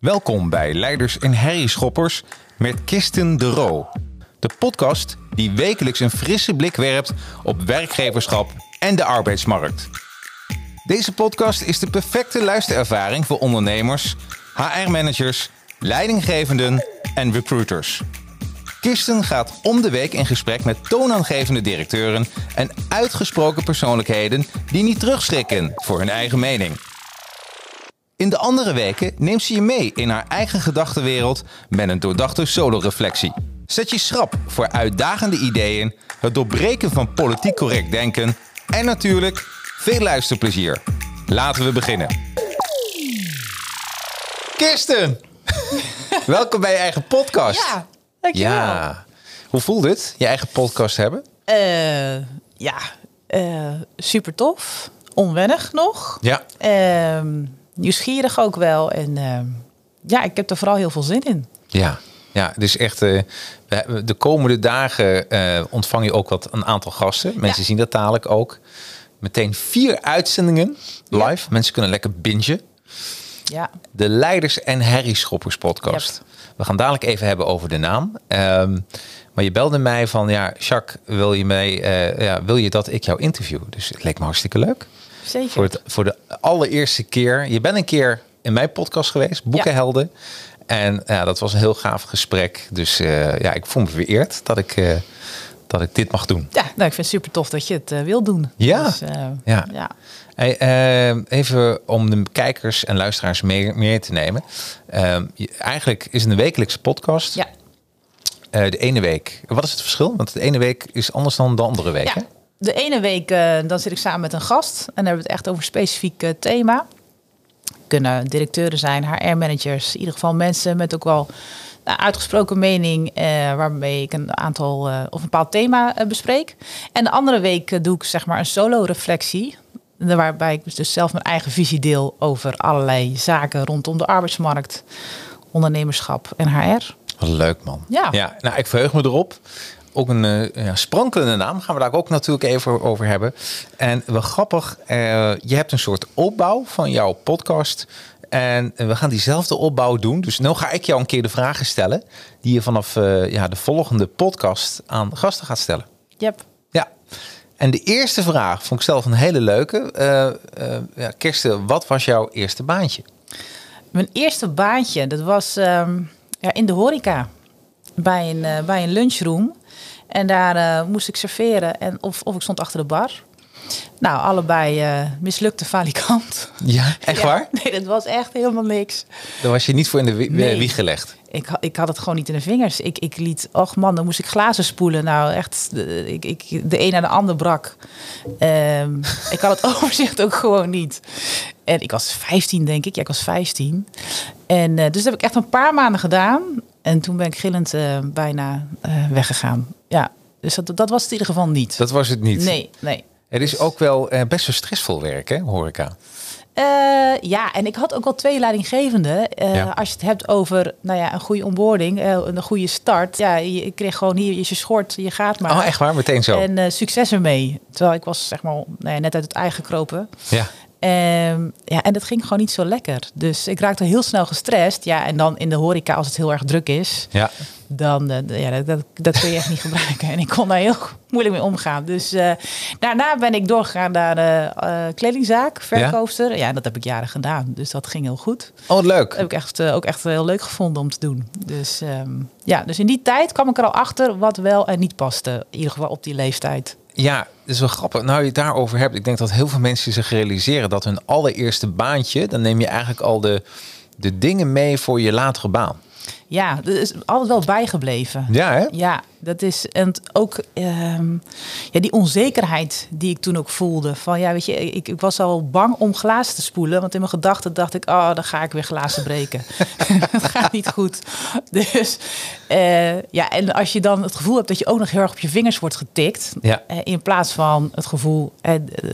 Welkom bij Leiders en Harry-schoppers met Kirsten de Roo. De podcast die wekelijks een frisse blik werpt op werkgeverschap en de arbeidsmarkt. Deze podcast is de perfecte luisterervaring voor ondernemers, HR-managers, leidinggevenden en recruiters. Kirsten gaat om de week in gesprek met toonaangevende directeuren en uitgesproken persoonlijkheden die niet terugschrikken voor hun eigen mening. In de andere weken neemt ze je mee in haar eigen gedachtenwereld met een doordachte solo-reflectie. Zet je schrap voor uitdagende ideeën, het doorbreken van politiek correct denken en natuurlijk veel luisterplezier. Laten we beginnen. Kirsten, welkom bij je eigen podcast. Ja, dankjewel. Ja. Hoe voelt het, je eigen podcast hebben? Eh, ja, eh, super tof. Onwennig nog. Ja. Ehm, nieuwsgierig ook wel. En ehm, ja, ik heb er vooral heel veel zin in. Ja, ja dus echt eh, de komende dagen eh, ontvang je ook wat een aantal gasten. Mensen Ja. zien dat dadelijk ook. Meteen vier uitzendingen live. Mensen kunnen lekker bingen. Ja, De Leiders en Harry Schoppers podcast. We gaan dadelijk even hebben over de naam. Ehm, maar je belde mij van, ja, Jacques, wil je, mee, eh, ja, wil je dat ik jou interview? Dus het leek me hartstikke leuk. Zeker. Voor, het, voor de allereerste keer. Je bent een keer in mijn podcast geweest, Boekenhelden. En ja, dat was een heel gaaf gesprek. Dus eh, ja, ik voel me vereerd dat ik, eh, dat ik dit mag doen. Ja, nou, ik vind het super tof dat je het eh, wil doen. Ja. Dus, Ja. ja. Hey, even om de kijkers en luisteraars meer, meer te nemen. Ehm, je- eigenlijk is het een wekelijkse podcast. Ja. De ene week. Wat is het verschil? Want de ene week is anders dan de andere week. Ja. hè? De ene week eh, dan zit ik samen met een gast en dan hebben we het echt over een specifiek eh, thema. Kunnen directeuren zijn, HR-managers, in ieder geval mensen met ook wel nou, uitgesproken mening, eh, waarmee ik een aantal eh, of een bepaald thema bespreek. En de andere week doe ik zeg maar een solo-reflectie. Waarbij ik dus zelf mijn eigen visie deel over allerlei zaken rondom de arbeidsmarkt, ondernemerschap en HR. Wat leuk man. Ja. ja nou, ik verheug me erop. Ook een eh, ja, sprankelende naam. Gaan we daar ook natuurlijk even over hebben. En wel grappig. eh, je hebt een soort opbouw van jouw podcast. En we gaan diezelfde opbouw doen. Dus nu ga ik jou een keer de vragen stellen. Die je vanaf eh, ja, de volgende podcast aan gasten gaat stellen. Yep. Ja. En de eerste vraag vond ik zelf een hele leuke. Eh, ja, Kirsten, wat was jouw eerste baantje? Mijn eerste baantje, dat was ehm, ja, in de horeca. Bij een, bij een lunchroom. En daar eh, moest ik serveren. En of, of ik stond achter de bar. Nou, allebei eh, mislukte falikant. Ja, echt Ja, waar? Nee, dat was echt helemaal niks. Daar was je niet voor in de Nee. wieg gelegd. Ik, ik had het gewoon niet in de vingers. Ik, ik liet, och man, dan moest ik glazen spoelen. Nou, echt, de, ik, ik, de een naar de ander brak. Ehm, ik had het overzicht ook gewoon niet. En ik was 15, denk ik. Ja, ik was 15. En eh, dus dat heb ik echt een paar maanden gedaan. En toen ben ik gillend eh, bijna eh, weggegaan. Ja, dus dat, dat was het in ieder geval niet. Dat was het niet. Nee, nee. Het is ook wel eh, best wel stressvol werk, hè, horeca. Ja, en ik had ook wel twee leidinggevenden. Ja. Als je het hebt over nou ja, een goede onboarding, een goede start. Ja, je, ik kreeg gewoon hier is je schort, je gaat maar. Oh, echt waar? Meteen zo. En succes ermee. Terwijl ik was zeg maar nou ja, net uit het ei gekropen. ja. Ehm, ja, en dat ging gewoon niet zo lekker. Dus ik raakte heel snel gestrest. Ja, en dan in de horeca, als het heel erg druk is, Ja. dan eh, ja, dat, dat, dat kun je echt niet gebruiken. En ik kon daar heel moeilijk mee omgaan. Dus eh, daarna ben ik doorgegaan naar de eh, kledingzaak, verkoopster. Ja? dat heb ik jaren gedaan. Dus dat ging heel goed. Oh, leuk. Dat heb ik echt, ook echt heel leuk gevonden om te doen. Dus ehm, ja, dus in die tijd kwam ik er al achter wat wel en niet paste. In ieder geval op die leeftijd. Ja, dat is wel grappig. Nou, je het daarover hebt. Ik denk dat heel veel mensen zich realiseren dat hun allereerste baantje, dan neem je eigenlijk al de, de dingen mee voor je latere baan. Ja, dat is altijd wel bijgebleven. Ja, hè? Ja, dat is en het ook ehm, ja, die onzekerheid die ik toen ook voelde. Van ja, weet je, ik, ik was al bang om glazen te spoelen. Want in mijn gedachten dacht ik, oh, dan ga ik weer glazen breken. dat gaat niet goed. Dus eh, ja, en als je dan het gevoel hebt dat je ook nog heel erg op je vingers wordt getikt. Ja. eh, in plaats van het gevoel eh,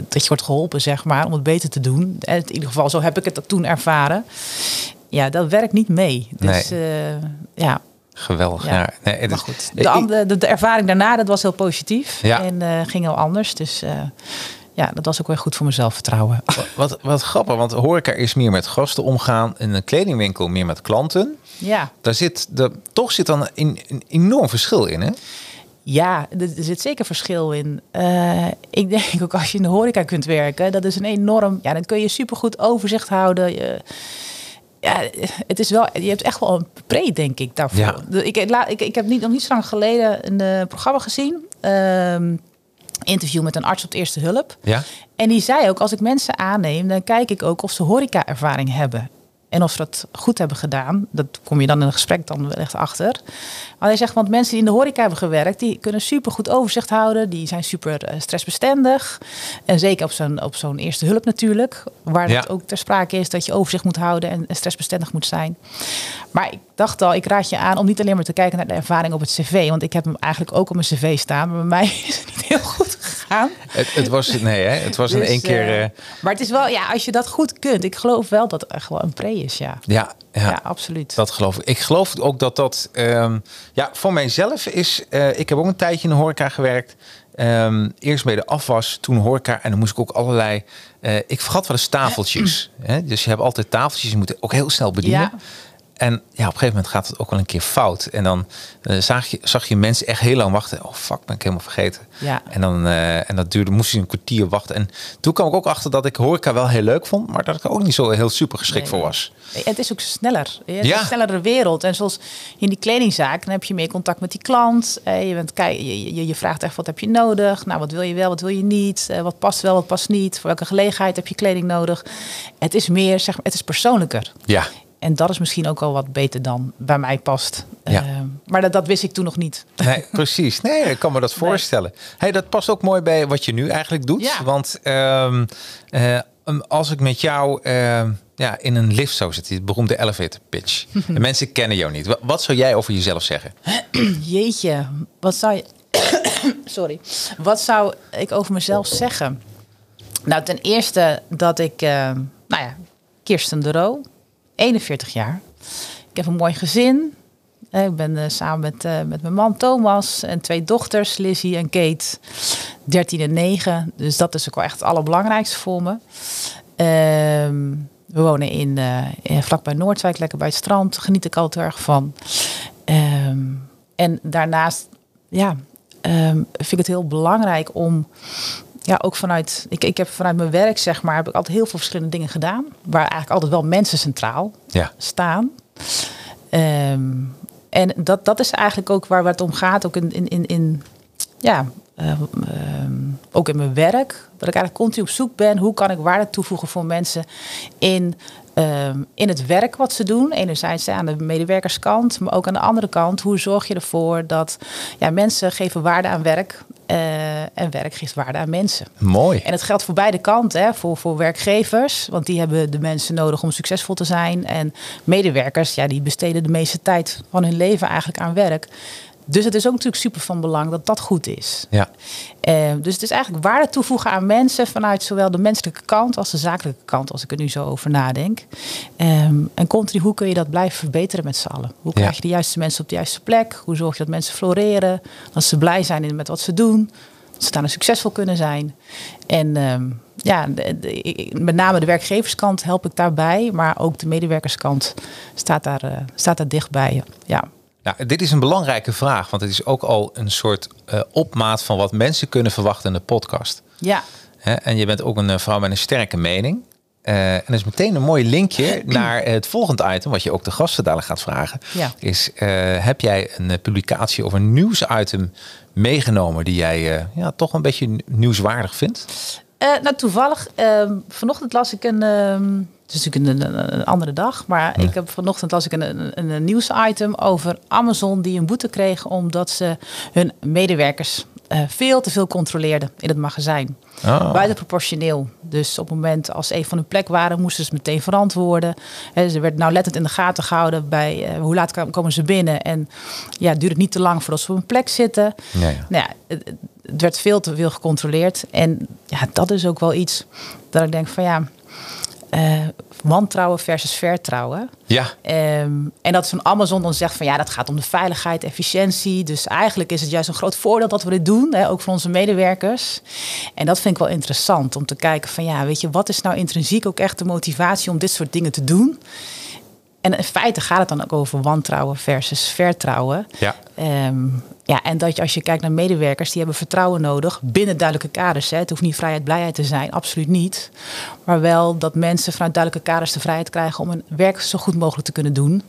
dat je wordt geholpen, zeg maar, om het beter te doen. En in ieder geval, zo heb ik het toen ervaren. Ja, dat werkt niet mee. Dus eh, ja, Geweldig. Ja. Ja. Nee, het maar is- goed, de, de, de ervaring daarna dat was heel positief Ja. en eh, ging heel anders. Dus eh, ja, dat was ook weer goed voor mijn zelfvertrouwen. Wat, wat, wat grappig, want horeca is meer met gasten omgaan. En een kledingwinkel meer met klanten. Ja, Daar zit de, toch zit dan een, een enorm verschil in, hè? ja er, zit zeker verschil in. Ik denk ook als je in de horeca kunt werken, dat is een enorm... Ja, dan kun je supergoed overzicht houden. Je, ja, het is wel, je hebt echt wel een pre, denk ik, daarvoor. Ja. De- Ik, la- ik, ik heb niet, nog niet zo lang geleden een eh, programma gezien. Ehm, interview met een arts op de eerste hulp. Ja. En die zei ook, als ik mensen aanneem, dan kijk ik ook of ze horeca-ervaring hebben. En of ze dat goed hebben gedaan. Dat kom je dan in een gesprek dan wel echt achter. Maar hij zegt, want mensen die in de horeca hebben gewerkt... die kunnen super goed overzicht houden. Die zijn super eh, stressbestendig. En zeker op zo'n, op zo'n eerste hulp natuurlijk. Waar Ja. het ook ter sprake is dat je overzicht moet houden... en stressbestendig moet zijn. Maar ik dacht al, ik raad je aan om niet alleen maar te kijken naar de ervaring op het cv. Want ik heb hem eigenlijk ook op mijn cv staan. Maar bij mij is het niet heel goed Het, het was, nee, hè? Het was in Dus, één keer... eh, eh, maar het is wel, ja, als je dat goed kunt. Ik geloof wel dat het echt wel een pre is, ja. ja, ja, Ja, absoluut. Dat geloof ik. Ik geloof ook dat dat... ehm, ja, voor mijzelf is... eh, ik heb ook een tijdje in de horeca gewerkt. Ehm, eerst bij de afwas, toen horeca. En dan moest ik ook allerlei... ik vergat wel eens tafeltjes. hè? Dus je hebt altijd tafeltjes. Je moet ook heel snel bedienen. Ja. En ja, op een gegeven moment gaat het ook wel een keer fout. En dan eh, zag, je, zag je mensen echt heel lang wachten. Oh fuck, ben ik helemaal vergeten. Ja. En, dan, eh, en dat duurde, moest je een kwartier wachten. En toen kwam ik ook achter dat ik horeca wel heel leuk vond. Maar dat ik er ook niet zo heel super geschikt Nee, voor nee. was. Het is ook sneller. Het is Ja. een snellere wereld. En zoals in die kledingzaak, dan heb je meer contact met die klant. Eh, Je, bent, je, je, je vraagt echt wat heb je nodig. Nou, wat wil je wel, wat wil je niet? Wat past wel, wat past niet? Voor welke gelegenheid heb je kleding nodig? Het is meer, zeg maar, het is persoonlijker. Ja, En dat is misschien ook al wat beter dan bij mij past. Ja. Eh, maar dat, dat wist ik toen nog niet. nee, precies. Nee, ik kan me dat voorstellen. Hey, dat past ook mooi bij wat je nu eigenlijk doet. Ja. Want ehm, eh, als ik met jou ehm, ja, in een lift zou zitten, die beroemde elevator pitch. de mensen kennen jou niet. Wat, wat zou jij over jezelf zeggen? Jeetje, wat zou je. Sorry. Wat zou ik over mezelf zeggen? Nou, ten eerste dat ik. eh, nou ja, Kirsten de Roo, 41 jaar. Ik heb een mooi gezin. Eh, Ik ben eh, samen met, eh, met mijn man Thomas en twee dochters, Lizzie en Kate, 13 en 9. Dus dat is ook wel echt het allerbelangrijkste voor me. Ehm, we wonen in, vlakbij Noordwijk, lekker bij het strand. Geniet ik altijd erg van. Ehm, en daarnaast, ja, ehm, vind ik het heel belangrijk om, ja, ook vanuit, ik, ik heb vanuit mijn werk, zeg maar, heb ik altijd heel veel verschillende dingen gedaan. Waar eigenlijk altijd wel mensen centraal Ja, staan. Ehm, en dat, dat is eigenlijk ook waar, waar het om gaat, ook in, in, in, in ja, eh, ehm, ook in mijn werk. Dat ik eigenlijk continu op zoek ben, hoe kan ik waarde toevoegen voor mensen in, ehm, in het werk wat ze doen. Enerzijds aan de medewerkerskant, maar ook aan de andere kant, hoe zorg je ervoor dat ja, mensen geven waarde aan werk eh, en werk geeft waarde aan mensen. mooi. En het geldt voor beide kanten, hè? Voor, voor werkgevers, want die hebben de mensen nodig om succesvol te zijn. En medewerkers, ja, die besteden de meeste tijd van hun leven eigenlijk aan werk. Dus het is ook natuurlijk super van belang dat dat goed is. Ja, Eh, dus het is eigenlijk waarde toevoegen aan mensen vanuit zowel de menselijke kant als de zakelijke kant, als ik er nu zo over nadenk. Ehm, en continu, hoe kun je dat blijven verbeteren met z'n allen? Hoe krijg je de juiste mensen op de juiste plek? Hoe zorg je dat mensen floreren? Dat ze blij zijn met wat ze doen? Dat ze daarna succesvol kunnen zijn? En ehm, ja, de- de- ik- met name de werkgeverskant help ik daarbij, maar ook de medewerkerskant staat daar, eh, staat daar dichtbij. Ja. Nou, dit is een belangrijke vraag, want het is ook al een soort eh, opmaat van wat mensen kunnen verwachten in de podcast. Ja. En je bent ook een eh, vrouw met een sterke mening. Eh, en dat is meteen een mooi linkje naar het volgende item, wat je ook de gasten dadelijk gaat vragen. Ja. Is, heb jij een publicatie of een nieuwsitem meegenomen die jij ja, toch een beetje nieuwswaardig vindt? Nou, toevallig, ehm, vanochtend las ik een. ehm, het is natuurlijk een, een, andere dag, maar ik heb vanochtend las ik een, een, een nieuwsitem over Amazon die een boete kreeg omdat ze hun medewerkers eh, veel te veel controleerden in het magazijn. Oh. Buitenproportioneel. Dus op het moment als ze even van hun plek waren, moesten ze meteen verantwoorden. He, ze werd nauwlettend in de gaten gehouden bij eh, hoe laat komen ze binnen. En ja, het duurde niet te lang voordat ze op hun plek zitten. Ja, ja. Nou ja, het, het werd veel te veel gecontroleerd. En ja, dat is ook wel iets dat ik denk van ja. Eh, wantrouwen versus vertrouwen. Ja. Ehm, en dat van Amazon dan zegt van ja, dat gaat om de veiligheid, efficiëntie. Dus eigenlijk is het juist een groot voordeel dat we dit doen, hè, ook voor onze medewerkers. En dat vind ik wel interessant om te kijken van ja, weet je, wat is nou intrinsiek ook echt de motivatie om dit soort dingen te doen? En in feite gaat het dan ook over wantrouwen versus vertrouwen. Ja. Ehm, ja, en dat je als je kijkt naar medewerkers, die hebben vertrouwen nodig binnen duidelijke kaders. Hè. Het hoeft niet vrijheid, blijheid te zijn, absoluut niet. Maar wel dat mensen vanuit duidelijke kaders de vrijheid krijgen om hun werk zo goed mogelijk te kunnen doen.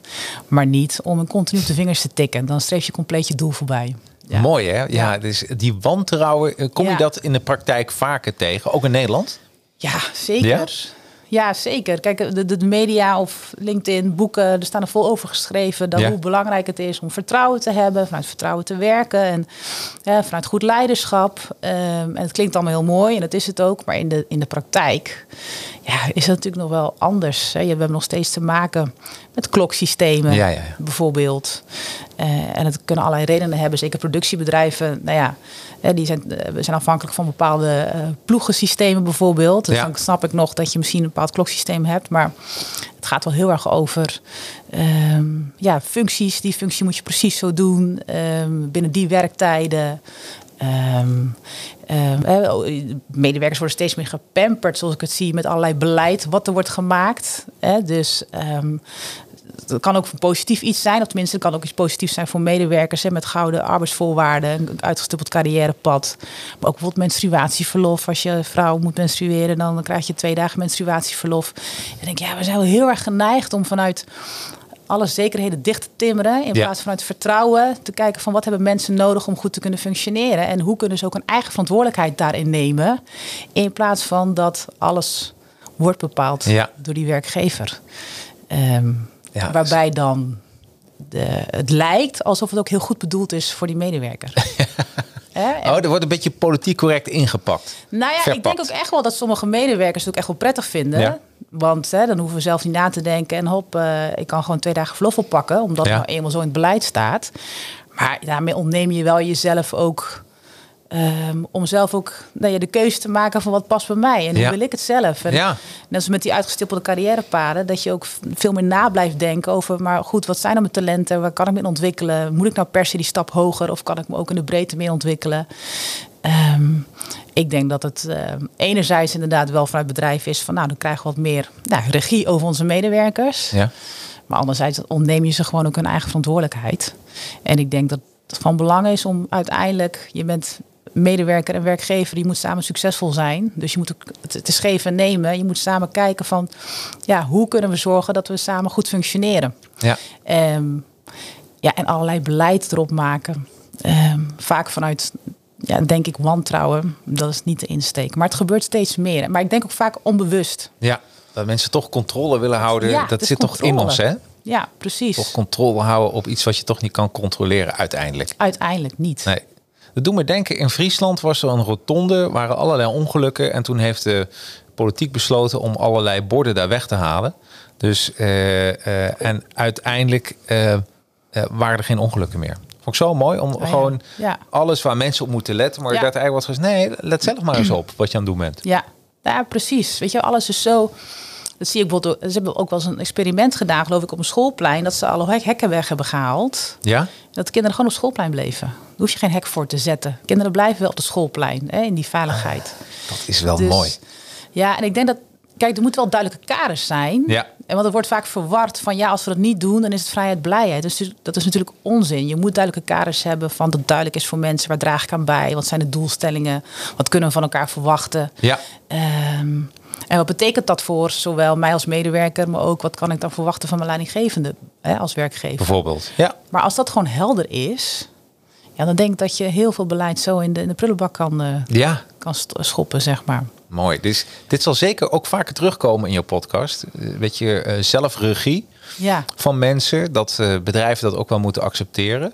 Maar niet om een continu op de vingers te tikken. Dan streef je compleet je doel voorbij. Ja. Mooi hè? Ja, dus die wantrouwen, eh, kom je Ja. dat in de praktijk vaker tegen? Ook in Nederland? Ja, zeker. Ja? zeker. Kijk, de, de media of LinkedIn, boeken, er staan er vol over geschreven. Dat Ja. hoe belangrijk het is om vertrouwen te hebben, vanuit vertrouwen te werken en ja, vanuit goed leiderschap. Ehm, en het klinkt allemaal heel mooi en dat is het ook. Maar in de, in de praktijk ja, is het natuurlijk nog wel anders. Hè. We hebben nog steeds te maken met kloksystemen, Ja, ja, ja. bijvoorbeeld. Eh, en het kunnen allerlei redenen hebben. Zeker productiebedrijven, nou ja, die zijn, eh, we zijn afhankelijk van bepaalde eh ploegensystemen bijvoorbeeld. Dus dan snap ik nog dat je misschien een bepaald kloksysteem hebt. Maar het gaat wel heel erg over ehm, ja, functies. Die functie moet je precies zo doen ehm, binnen die werktijden. Ehm, hè, medewerkers worden steeds meer gepamperd, zoals ik het zie, met allerlei beleid wat er wordt gemaakt. Hè. Dus dat kan ook positief iets zijn, of tenminste, het kan ook iets positiefs zijn voor medewerkers hè, met gouden arbeidsvoorwaarden, een uitgestippeld carrièrepad. Maar ook bijvoorbeeld menstruatieverlof. Als je vrouw moet menstrueren, dan krijg je twee dagen menstruatieverlof. En denk ik, ja, we zijn wel heel erg geneigd om vanuit alle zekerheden dicht te timmeren. In Ja. plaats van uit vertrouwen te kijken van wat hebben mensen nodig om goed te kunnen functioneren. En hoe kunnen ze ook een eigen verantwoordelijkheid daarin nemen. In plaats van dat alles wordt bepaald Ja. door die werkgever. Ehm, Ja, waarbij dan de, het lijkt alsof het ook heel goed bedoeld is voor die medewerker. Oh, er wordt een beetje politiek correct ingepakt. nou ja, ik denk ook echt wel dat sommige medewerkers het ook echt wel prettig vinden. Ja. Want hè, dan hoeven we zelf niet na te denken. En hop, eh, ik kan gewoon twee dagen verlof oppakken. Omdat Ja. nou eenmaal zo in het beleid staat. Maar daarmee ontneem je wel jezelf ook... ehm, om zelf ook nou ja, de keuze te maken van wat past bij mij. En hoe wil ik het zelf. En Ja. Net als met die uitgestippelde carrièrepaden. Dat je ook veel meer na blijft denken over... maar goed, wat zijn dan mijn talenten? Waar kan ik me in ontwikkelen? Moet ik nou per se die stap hoger? Of kan ik me ook in de breedte meer ontwikkelen? Ehm, ik denk dat het ehm, enerzijds inderdaad wel vanuit bedrijf is... van nou, dan krijgen we wat meer nou, regie over onze medewerkers. Ja. Maar anderzijds ontneem je ze gewoon ook hun eigen verantwoordelijkheid. En ik denk dat het van belang is om uiteindelijk... je bent medewerker en werkgever, die moet samen succesvol zijn. Dus je moet het, is geven en nemen. Je moet samen kijken van... ja, hoe kunnen we zorgen dat we samen goed functioneren? Ja. Ehm, ja, en allerlei beleid erop maken. Ehm, vaak vanuit, ja, denk ik, wantrouwen. Dat is niet de insteek. Maar het gebeurt steeds meer. Maar ik denk ook vaak onbewust. ja. Dat mensen toch controle willen houden. Ja, dat zit toch in ons, hè? Ja, precies. Toch controle houden op iets wat je toch niet kan controleren uiteindelijk. Uiteindelijk niet. Nee. Dat doet me denken, in Friesland was er een rotonde, waren allerlei ongelukken. En toen heeft de politiek besloten om allerlei borden daar weg te halen. Dus, eh, eh, en uiteindelijk eh, waren er geen ongelukken meer. Vond ik zo mooi om Oh ja. gewoon Ja. alles waar mensen op moeten letten. Maar Ja. dat eigenlijk wat gezegd, nee, let zelf maar eens op wat je aan het doen bent. Ja, ja, precies. Weet je, alles is zo. Dat zie ik bijvoorbeeld. Ze hebben ook wel eens een experiment gedaan, geloof ik, op een schoolplein. Dat ze alle hek- hekken weg hebben gehaald. Ja? Dat de kinderen gewoon op schoolplein bleven. Daar hoef je geen hek voor te zetten. Kinderen blijven wel op het schoolplein, hè, in die veiligheid. Dat is wel Dus- mooi. Ja, en ik denk dat. Kijk, er moeten wel duidelijke kaders zijn. Ja. En want er wordt vaak verward van ja, als we dat niet doen, dan is het vrijheid blijheid. Dus dat is natuurlijk onzin. Je moet duidelijke kaders hebben van dat duidelijk is voor mensen waar draag ik aan bij, wat zijn de doelstellingen, wat kunnen we van elkaar verwachten. Ja. Ehm, en wat betekent dat voor zowel mij als medewerker, maar ook wat kan ik dan verwachten van mijn leidinggevende hè, als werkgever? Bijvoorbeeld. Ja. Maar als dat gewoon helder is, ja, dan denk ik dat je heel veel beleid zo in de, in de prullenbak kan, eh, Ja. kan schoppen, zeg maar. Mooi. Dus dit zal zeker ook vaker terugkomen in je podcast. Een beetje eh, zelfregie Ja. van mensen. Dat eh, bedrijven dat ook wel moeten accepteren.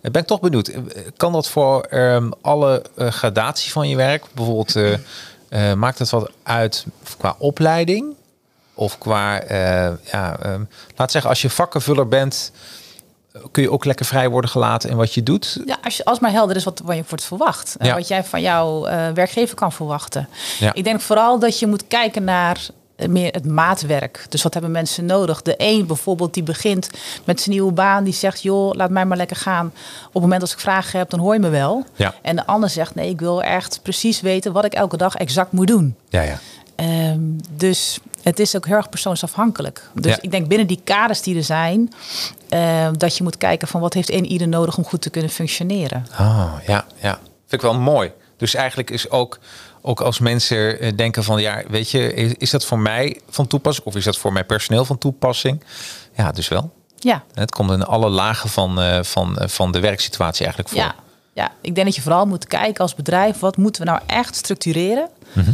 Eh, ben ik toch benieuwd. eh, Kan dat voor ehm, alle eh, gradatie van je werk? Bijvoorbeeld, eh, maakt het wat uit qua opleiding? Of qua, eh, ja, ehm, laat zeggen, als je vakkenvuller bent... kun je ook lekker vrij worden gelaten in wat je doet? Ja, als, je, als maar helder is wat, wat je wordt verwacht. En Ja. wat jij van jouw eh, werkgever kan verwachten. Ja. Ik denk vooral dat je moet kijken naar meer het maatwerk. Dus wat hebben mensen nodig? De een bijvoorbeeld die begint met zijn nieuwe baan, die zegt: joh, laat mij maar lekker gaan. Op het moment als ik vragen heb, dan hoor je me wel. Ja. En de ander zegt: nee, ik wil echt precies weten wat ik elke dag exact moet doen. Ja, ja. Ehm, dus het is ook heel erg persoonsafhankelijk. Dus Ja. ik denk binnen die kaders die er zijn, ehm, dat je moet kijken van wat heeft een ieder nodig om goed te kunnen functioneren. Ah, ja, ja. Vind ik wel mooi. Dus eigenlijk is ook, ook als mensen eh, denken van, ja, weet je, is, is dat voor mij van toepassing of is dat voor mijn personeel van toepassing? Ja, dus wel. Ja, Het komt in alle lagen van, eh, van, eh, van de werksituatie eigenlijk voor. ja, ja, ik denk dat je vooral moet kijken als bedrijf, wat moeten we nou echt structureren? Ehm,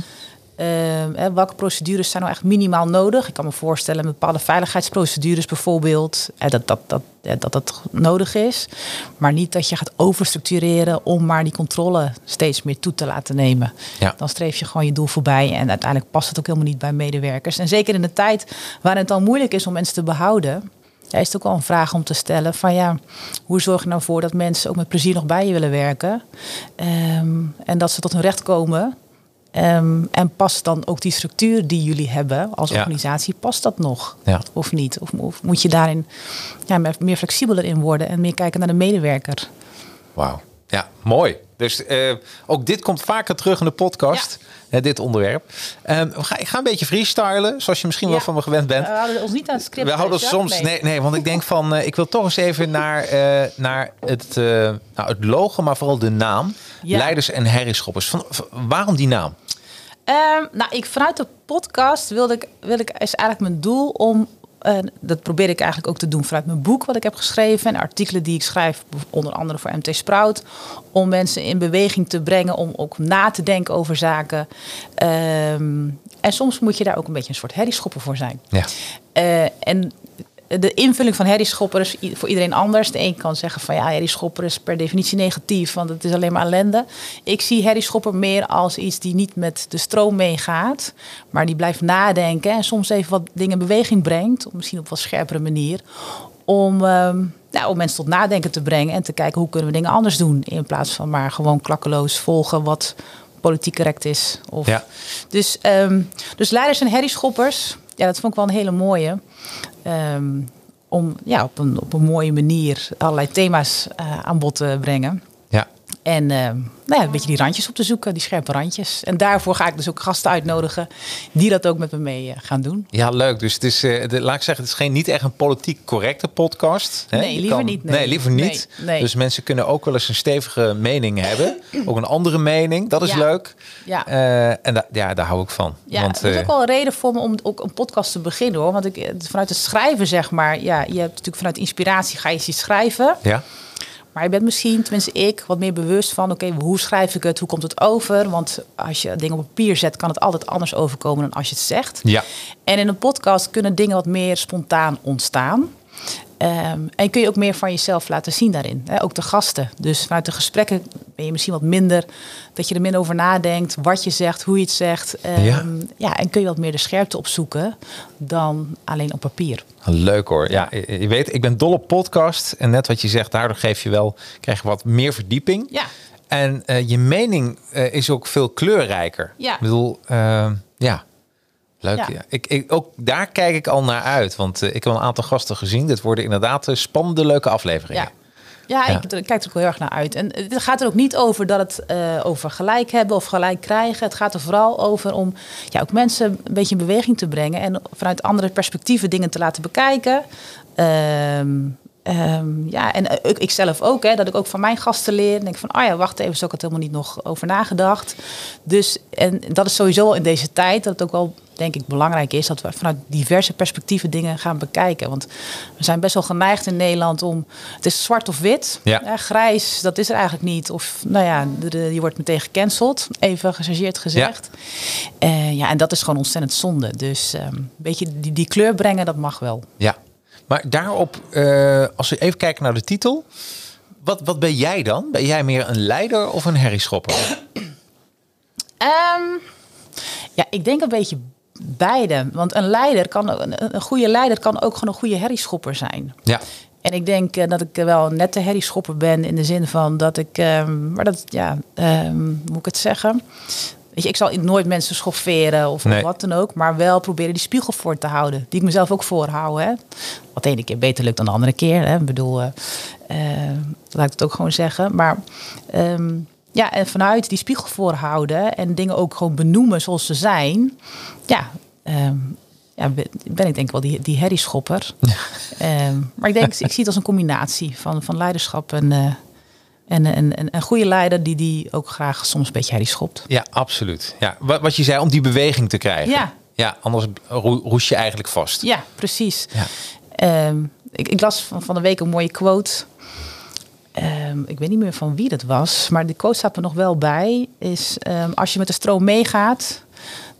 hè, welke procedures zijn nou echt minimaal nodig? Ik kan me voorstellen bepaalde veiligheidsprocedures bijvoorbeeld, dat, dat, dat, dat dat nodig is. Maar niet dat je gaat overstructureren om maar die controle steeds meer toe te laten nemen. Ja. Dan streef je gewoon je doel voorbij en uiteindelijk past het ook helemaal niet bij medewerkers. En zeker in de tijd waarin het al moeilijk is om mensen te behouden, ja, is het ook wel een vraag om te stellen van ja, hoe zorg je nou voor dat mensen ook met plezier nog bij je willen werken Ehm, en dat ze tot hun recht komen. Ehm, en past dan ook die structuur die jullie hebben als Ja. organisatie, past dat nog Ja. of niet? Of, of moet je daarin ja, meer flexibeler in worden en meer kijken naar de medewerker? Wauw. Ja, mooi. Dus eh, ook dit komt vaker terug in de podcast, dit onderwerp. Ehm, we gaan, ik ga een beetje freestylen, zoals je misschien wel van me gewend bent. We houden ons niet aan het script. We houden ons soms. Nee. Nee, want ik denk van. eh, ik wil toch eens even naar, eh, naar het, nou, het logo, maar vooral de naam. Ja. Leiders en herrieschoppers. Van, van- waarom die naam? Ehm, nou, ik vanuit de podcast wilde ik, wil ik is eigenlijk mijn doel om. Dat probeer ik eigenlijk ook te doen vanuit mijn boek wat ik heb geschreven en artikelen die ik schrijf, onder andere voor MT Sprout, om mensen in beweging te brengen, om ook na te denken over zaken. Ehm, en soms moet je daar ook een beetje een soort herrieschopper voor zijn. Ja. Eh, en de invulling van herrieschopper is voor iedereen anders. De een kan zeggen van ja, herrieschopper is per definitie negatief, want het is alleen maar ellende. Ik zie herrieschopper meer als iets die niet met de stroom meegaat, maar die blijft nadenken en soms even wat dingen in beweging brengt, misschien op wat scherpere manier, om, ehm, nou, om mensen tot nadenken te brengen en te kijken hoe kunnen we dingen anders doen, in plaats van maar gewoon klakkeloos volgen wat politiek correct is. Of, Ja. dus, ehm, dus leiders en herrieschoppers, ja, dat vond ik wel een hele mooie. Ehm, om ja, op, een, op een mooie manier allerlei thema's eh, aan bod te brengen. En ehm, nou ja, een beetje die randjes op te zoeken, die scherpe randjes. En daarvoor ga ik dus ook gasten uitnodigen die dat ook met me mee eh, gaan doen. Ja, leuk. Dus het is, eh, de, laat ik zeggen, het is geen, niet echt een politiek correcte podcast. Hè? Nee, liever niet, nee. liever niet. Nee. Dus mensen kunnen ook wel eens een stevige mening hebben. ook een andere mening. Dat is Ja. leuk. Ja. Eh, en da- ja, daar hou ik van. Ja, Want, dat is eh, ook wel een reden voor me om ook een podcast te beginnen hoor. Want ik, eh, vanuit het schrijven zeg maar, ja, je hebt natuurlijk vanuit inspiratie ga je iets schrijven. ja. Maar je bent misschien, tenminste ik, wat meer bewust van... oké, hoe schrijf ik het, hoe komt het over? Want als je dingen op papier zet, kan het altijd anders overkomen dan als je het zegt. Ja. En in een podcast kunnen dingen wat meer spontaan ontstaan. Ehm, en kun je ook meer van jezelf laten zien daarin. Hè? Ook de gasten. Dus vanuit de gesprekken ben je misschien wat minder... dat je er minder over nadenkt, wat je zegt, hoe je het zegt. Ehm, Ja. ja, en kun je wat meer de scherpte opzoeken dan alleen op papier. Leuk hoor. Ja, je weet, ik ben dol op podcast. En net wat je zegt, daardoor geef je wel, krijg je wat meer verdieping. Ja. En eh, je mening eh, is ook veel kleurrijker. Ja. Ik bedoel, eh, ja. Leuk. Ja. Ja. Ik, ik, ook daar kijk ik al naar uit. Want eh, ik heb al een aantal gasten gezien. Dit worden inderdaad eh, spannende, leuke afleveringen. Ja. Ja, Ja. Ik, ik kijk er ook heel erg naar uit. En het gaat er ook niet over dat het eh, over gelijk hebben of gelijk krijgen. Het gaat er vooral over om ja, ook mensen een beetje in beweging te brengen. En vanuit andere perspectieven dingen te laten bekijken. Ehm, ehm, ja, en eh, ik, zelf ook, hè, dat ik ook van mijn gasten leer. En denk van, oh ja, wacht even, zo had ik het helemaal niet nog over nagedacht. Dus, en dat is sowieso in deze tijd, dat het ook wel, denk ik, belangrijk is... dat we vanuit diverse perspectieven dingen gaan bekijken. Want we zijn best wel geneigd in Nederland om... Het is zwart of wit. Ja. Grijs, dat is er eigenlijk niet. Of, nou ja, de, je wordt meteen gecanceld. Even gechargeerd gezegd. Ja. ja, en dat is gewoon ontzettend zonde. Dus ehm, een beetje die, die kleur brengen, dat mag wel. Ja. Maar daarop, eh, als we even kijken naar de titel. Wat, wat ben jij dan? Ben jij meer een leider of een herrieschopper? Ehm, ja, ik denk een beetje beide. Want een leider kan, een, een goede leider kan ook gewoon een goede herrieschopper zijn. Ja. En ik denk eh, dat ik wel een nette herrieschopper ben in de zin van dat ik, ehm, maar dat, ja, hoe moet ik het zeggen? Weet je, ik zal nooit mensen schofferen of, Nee. wat dan ook. Maar wel proberen die spiegel voor te houden. Die ik mezelf ook voorhoud. Hè. Wat de ene keer beter lukt dan de andere keer. Hè. Ik bedoel, eh, eh, laat ik het ook gewoon zeggen. Maar ehm, ja, en vanuit die spiegel voorhouden. En dingen ook gewoon benoemen zoals ze zijn. Ja, ehm, ja ben- ik denk wel die, die herrieschopper. Ehm, maar ik denk, ik zie het als een combinatie van, van leiderschap en... eh, en een, een, een goede leider die, die ook graag soms een beetje herrie schopt. Ja, absoluut. Ja, wat, wat je zei, om die beweging te krijgen. Ja. Ja, anders roe- roes je eigenlijk vast. Ja, precies. Ja. Ehm, ik, ik las van, van de week een mooie quote. Ehm, ik weet niet meer van wie dat was, maar die quote staat er nog wel bij. Is ehm, als je met de stroom meegaat,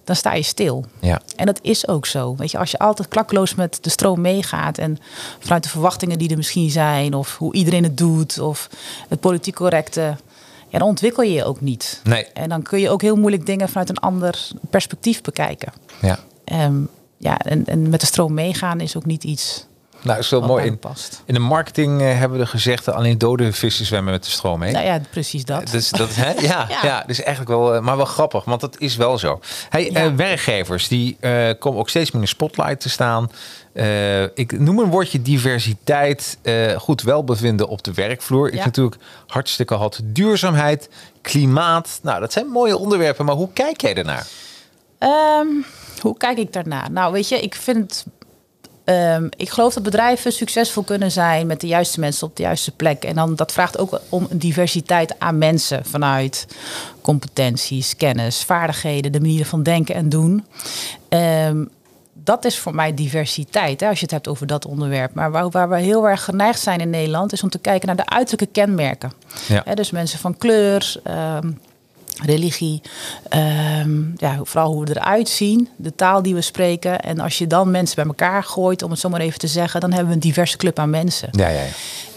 dan sta je stil. Ja. En dat is ook zo. Weet je, als je altijd klakloos met de stroom meegaat en vanuit de verwachtingen die er misschien zijn, of hoe iedereen het doet, of het politiek correcte, ja, dan ontwikkel je je ook niet. Nee. En dan kun je ook heel moeilijk dingen vanuit een ander perspectief bekijken. Ja. Ehm, ja, en, en met de stroom meegaan is ook niet iets Nou, is wel mooi. In, past. in de marketing eh, hebben we gezegd dat alleen dode vissen zwemmen met de stroom mee. Nou ja, precies dat. Dus dat, hè? Ja, ja. Ja. dus eigenlijk wel, eh, maar wel grappig, want dat is wel zo. Hey, Ja. eh, werkgevers die komen ook steeds meer in de spotlight te staan. Ik noem een woordje diversiteit, goed welbevinden op de werkvloer. Ik Ja. natuurlijk hartstikke had duurzaamheid, klimaat. Nou, dat zijn mooie onderwerpen, maar hoe kijk jij ernaar? Ehm, hoe kijk ik daarna? Nou, weet je, ik vind. Ehm, ik geloof dat bedrijven succesvol kunnen zijn met de juiste mensen op de juiste plek. En dan dat vraagt ook om een diversiteit aan mensen vanuit competenties, kennis, vaardigheden, de manieren van denken en doen. Ehm, dat is voor mij diversiteit, hè, als je het hebt over dat onderwerp. Maar waar, waar we heel erg geneigd zijn in Nederland, is om te kijken naar de uiterlijke kenmerken. Ja. Hè, dus mensen van kleur, ehm, religie, ehm, ja, vooral hoe we eruit zien, de taal die we spreken. En als je dan mensen bij elkaar gooit, om het zo maar even te zeggen, dan hebben we een diverse club aan mensen. Ja, ja, ja.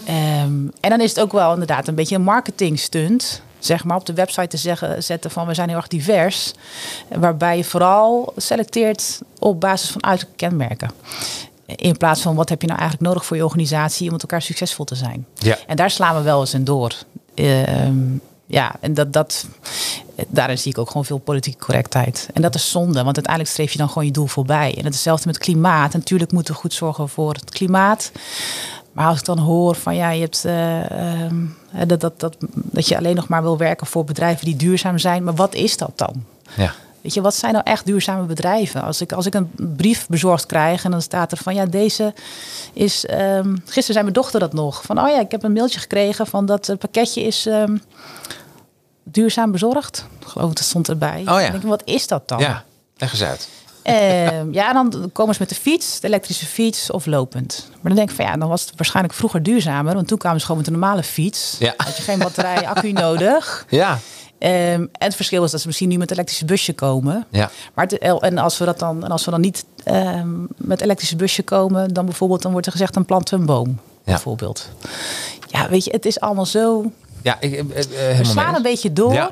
Ehm, en dan is het ook wel inderdaad een beetje een marketing stunt. Zeg maar op de website te zeggen, zetten van we zijn heel erg divers. Waarbij je vooral selecteert op basis van uiterlijke kenmerken. In plaats van wat heb je nou eigenlijk nodig voor je organisatie om met elkaar succesvol te zijn. Ja. En daar slaan we wel eens in door. Ehm, ja, en dat, dat, daarin zie ik ook gewoon veel politieke correctheid. En dat is zonde, want uiteindelijk streef je dan gewoon je doel voorbij. En hetzelfde met klimaat. Natuurlijk moeten we goed zorgen voor het klimaat. Maar als ik dan hoor van ja, je hebt eh, ehm, dat, dat, dat, dat je alleen nog maar wil werken voor bedrijven die duurzaam zijn. Maar wat is dat dan? ja. Weet je, wat zijn nou echt duurzame bedrijven? Als ik, als ik een brief bezorgd krijg en dan staat er van ja, deze is. ehm, gisteren zei mijn dochter dat nog. Van oh ja, ik heb een mailtje gekregen van dat pakketje is ehm, duurzaam bezorgd. Ik geloof dat stond erbij. ja. Ik denk, wat is dat dan? ja. leg eens uit. Ehm, ja, dan komen ze met de fiets, de elektrische fiets of lopend. Maar dan denk ik van ja, dan was het waarschijnlijk vroeger duurzamer. Want toen kwamen ze gewoon met een normale fiets. Ja. Had je geen batterij, accu nodig. Ja, Ehm, en het verschil is dat ze misschien nu met een elektrische busje komen. ja. Maar het- en als we dat dan, en als we dan niet ehm, met elektrische busje komen, dan bijvoorbeeld, dan wordt er gezegd dan planten we een boom. Bijvoorbeeld. Ja, weet je, het is allemaal zo. Ja, ik, eh, We slaan mee een beetje door. Ja.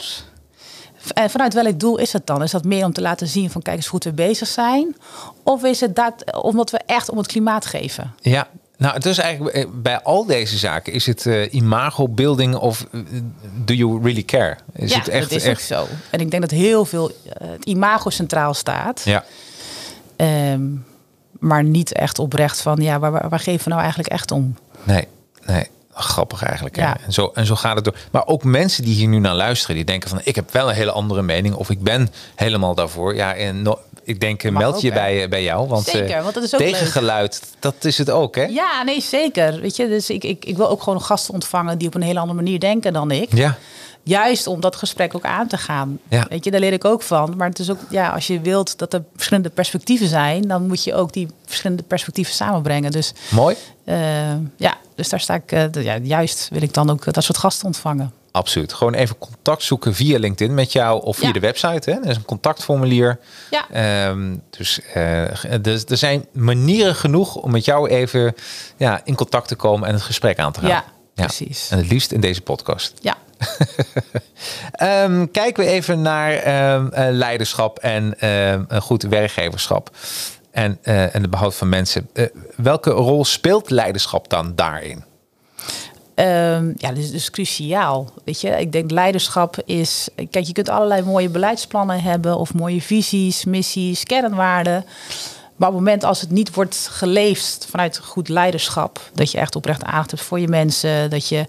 En vanuit welk doel is dat dan? Is dat meer om te laten zien van kijk eens hoe goed we bezig zijn? Of is het dat omdat we echt om het klimaat geven? Ja, nou, het is eigenlijk bij al deze zaken is het eh, imago building of do you really care? Is ja, het echt dat is echt? zo. En ik denk dat heel veel het imago centraal staat. Ja, Ehm, maar niet echt oprecht van ja, waar, waar, waar geven we nou eigenlijk echt om? nee, nee. Grappig eigenlijk. Ja. En, zo, en zo gaat het door. Maar ook mensen die hier nu naar luisteren, die denken van ik heb wel een hele andere mening of ik ben helemaal daarvoor. Ja, en no- ik denk eh, Mag meld ook, je hè? bij, eh, bij jou. Want, eh, Zeker, want dat is ook leuk. tegengeluid, dat is het ook hè? Ja, nee, zeker. Weet je, dus ik, ik, ik wil ook gewoon gasten ontvangen die op een hele andere manier denken dan ik. Ja, Juist om dat gesprek ook aan te gaan. Ja. Weet je, daar leer ik ook van. Maar het is ook, ja, als je wilt dat er verschillende perspectieven zijn, dan moet je ook die verschillende perspectieven samenbrengen. Dus mooi. eh, ja, dus daar sta ik, eh, ja, juist wil ik dan ook dat soort gasten ontvangen. Absoluut. Gewoon even contact zoeken via LinkedIn met jou of via Ja. de website. Hè? Er is een contactformulier. Ja. Ehm, dus eh, dus er zijn manieren genoeg om met jou even ja, in contact te komen en het gesprek aan te gaan. Ja, precies. En het liefst in deze podcast. Ja, Ehm, kijken we even naar ehm, eh, leiderschap en ehm, een goed werkgeverschap. En, eh, en de behoud van mensen. Eh, welke rol speelt leiderschap dan daarin? Ja, dus, dus cruciaal. Weet je, ik denk leiderschap is. Kijk, je kunt allerlei mooie beleidsplannen hebben of mooie visies, missies, kernwaarden. Maar op het moment als het niet wordt geleefd vanuit goed leiderschap, dat je echt oprecht aandacht hebt voor je mensen, dat je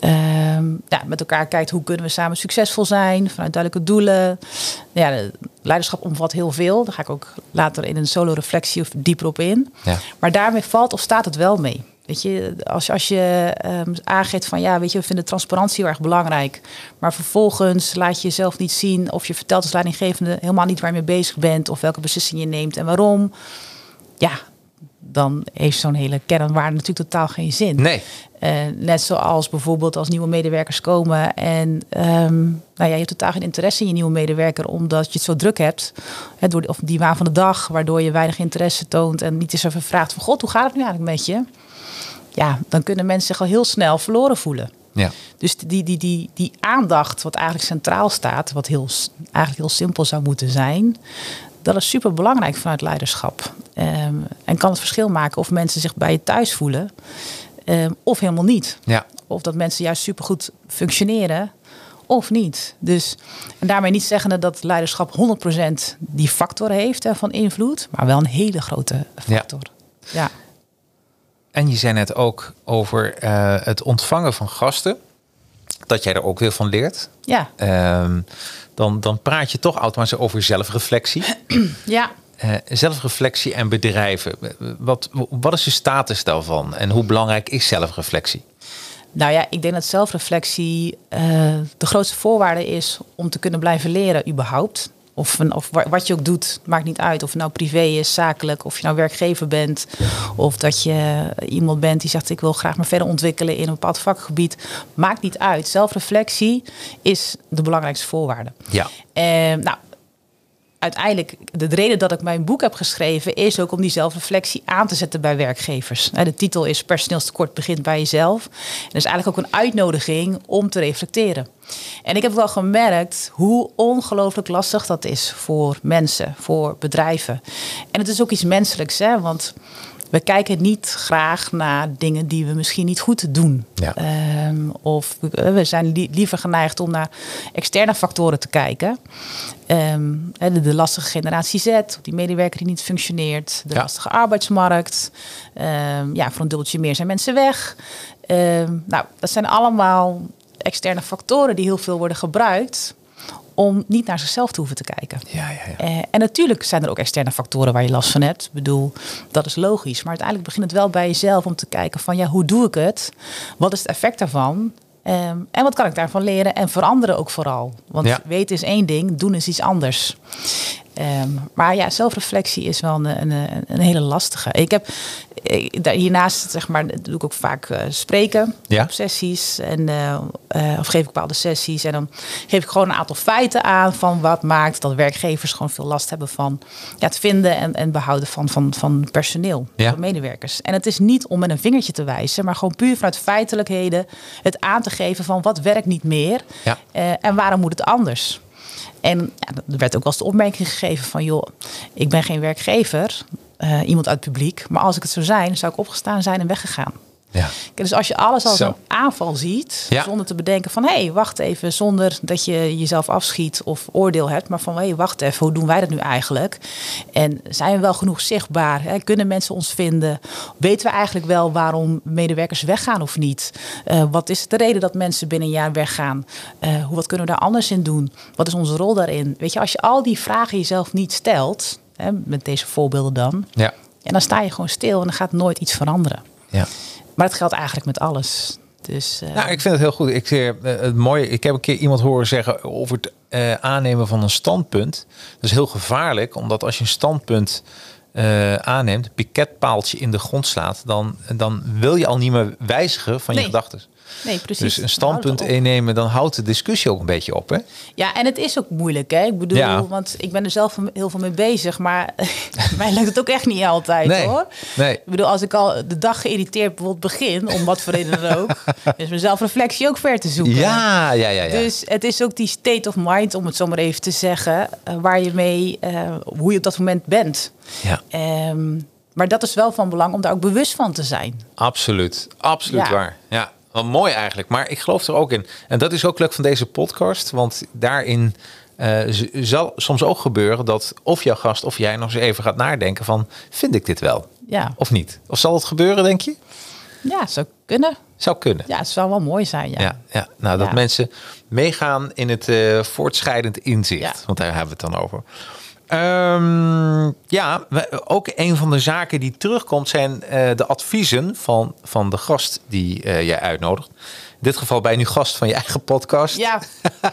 ehm, ja, met elkaar kijkt hoe kunnen we samen succesvol zijn, vanuit duidelijke doelen. Ja, leiderschap omvat heel veel. Daar ga ik ook later in een solo reflectie of dieper op in. Ja. Maar daarmee valt of staat het wel mee. Weet je, als, als je um, aangeeft van ja, weet je, we vinden transparantie heel erg belangrijk. Maar vervolgens laat je jezelf niet zien of je vertelt als leidinggevende helemaal niet waar je mee bezig bent of welke beslissing je neemt en waarom. Ja, dan heeft zo'n hele kernwaarde natuurlijk totaal geen zin. Nee. Uh, net zoals bijvoorbeeld als nieuwe medewerkers komen en um, nou ja, je hebt totaal geen interesse in je nieuwe medewerker omdat je het zo druk hebt. Hè, door, of die waan van de dag, waardoor je weinig interesse toont en niet eens even vraagt van god, hoe gaat het nu eigenlijk met je? Ja, dan kunnen mensen zich al heel snel verloren voelen. Ja. Dus die, die, die, die aandacht, wat eigenlijk centraal staat, wat heel, eigenlijk heel simpel zou moeten zijn, dat is super belangrijk vanuit leiderschap. Ehm, en kan het verschil maken of mensen zich bij je thuis voelen um, of helemaal niet. Ja. Of dat mensen juist supergoed functioneren of niet. Dus, en daarmee niet zeggen dat leiderschap 100% die factor heeft van invloed, maar wel een hele grote factor. Ja. ja. En je zei net ook over uh, het ontvangen van gasten. Dat jij er ook weer van leert. Ja. Uh, dan, dan praat je toch automatisch over zelfreflectie. ja. Uh, zelfreflectie en bedrijven. Wat, wat is de status daarvan? En hoe belangrijk is zelfreflectie? Nou ja, ik denk dat zelfreflectie uh, de grootste voorwaarde is om te kunnen blijven leren, überhaupt. Of, of wat je ook doet, maakt niet uit. Of het nou privé is, zakelijk, of je nou werkgever bent. Of dat je iemand bent die zegt: Ik wil graag me verder ontwikkelen in een bepaald vakgebied. Maakt niet uit. Zelfreflectie is de belangrijkste voorwaarde. Ja. En, nou, uiteindelijk, de reden dat ik mijn boek heb geschreven, is ook om die zelfreflectie aan te zetten bij werkgevers. De titel is Personeelstekort begint bij jezelf. En dat is eigenlijk ook een uitnodiging om te reflecteren. En ik heb wel gemerkt hoe ongelooflijk lastig dat is voor mensen, voor bedrijven. En het is ook iets menselijks, hè? want we kijken niet graag naar dingen die we misschien niet goed doen. Ja. Um, of we zijn liever geneigd om naar externe factoren te kijken. Um, de, de, lastige generatie Z, die medewerker die niet functioneert, de lastige arbeidsmarkt. Um, ja, voor een dubbeltje meer zijn mensen weg. nou, dat zijn allemaal externe factoren die heel veel worden gebruikt om niet naar zichzelf te hoeven te kijken. Ja, ja, ja. Uh, en natuurlijk zijn er ook externe factoren waar je last van hebt. Ik bedoel, dat is logisch. Maar uiteindelijk begint het wel bij jezelf om te kijken van ja, hoe doe ik het? Wat is het effect daarvan? Um, en wat kan ik daarvan leren en veranderen ook vooral? Want ja. weten is één ding, doen is iets anders. Um, maar ja, zelfreflectie is wel een, een, een hele lastige. Ik heb hiernaast, zeg maar, doe ik ook vaak uh, spreken ja. op sessies. En, uh, uh, of geef ik bepaalde sessies. En dan geef ik gewoon een aantal feiten aan van wat maakt dat werkgevers gewoon veel last hebben van ja, het vinden en, en behouden van, van, van personeel, ja. van medewerkers. En het is niet om met een vingertje te wijzen, maar gewoon puur vanuit feitelijkheden het aan te geven van wat werkt niet meer ja. en waarom moet het anders. En ja, er werd ook wel eens de opmerking gegeven van... joh, ik ben geen werkgever, uh, iemand uit het publiek... maar als ik het zou zijn, zou ik opgestaan zijn en weggegaan. Ja. Dus als je alles als een aanval ziet, ja. zonder te bedenken van hé, hey, wacht even, zonder dat je jezelf afschiet of oordeel hebt, maar van hé, hey, wacht even, hoe doen wij dat nu eigenlijk? En zijn we wel genoeg zichtbaar? Hè? Kunnen mensen ons vinden? Weten we eigenlijk wel waarom medewerkers weggaan of niet? Uh, wat is de reden dat mensen binnen een jaar weggaan? Uh, wat kunnen we daar anders in doen? Wat is onze rol daarin? Weet je, als je al die vragen jezelf niet stelt, hè, met deze voorbeelden dan, ja. en dan sta je gewoon stil en dan gaat nooit iets veranderen. Ja. Maar het geldt eigenlijk met alles. Dus, uh... Nou, ik vind het heel goed. Ik, uh, het mooie, ik heb een keer iemand horen zeggen over het uh, aannemen van een standpunt. Dat is heel gevaarlijk, omdat als je een standpunt aanneemt, een piketpaaltje in de grond slaat, dan, dan wil je al niet meer wijzigen van nee. je gedachten. Nee, precies. Dus een standpunt innemen, dan houdt de discussie ook een beetje op. Hè? Ja, en het is ook moeilijk. Hè? Ik bedoel, ja. want ik ben er zelf heel veel mee bezig. Maar mij lukt het ook echt niet altijd nee. hoor. Nee. Ik bedoel, als ik al de dag geïrriteerd bijvoorbeeld begin, om wat voor reden dan ook, is mijn zelfreflectie ook ver te zoeken. Ja, ja, ja, ja. Dus het is ook die state of mind, om het zo maar even te zeggen, uh, waar je mee, uh, hoe je op dat moment bent. Ja. Um, maar dat is wel van belang om daar ook bewust van te zijn. Absoluut, absoluut Ja. waar. Ja, Wel mooi eigenlijk. Maar ik geloof er ook in. En dat is ook leuk van deze podcast. Want daarin uh, zal soms ook gebeuren dat of jouw gast of jij nog eens even gaat nadenken van... vind ik dit wel? Ja. Of niet? Of zal het gebeuren, denk je? Ja, zou kunnen. Zou kunnen. Ja, het zou wel mooi zijn. Ja, ja, ja. nou dat mensen meegaan in het uh, voortschrijdend inzicht. Want daar hebben we het dan over. Um, ja, ook een van de zaken die terugkomt zijn uh, de adviezen van, van de gast die uh, jij uitnodigt. In dit geval ben je nu gast van je eigen podcast. Ja.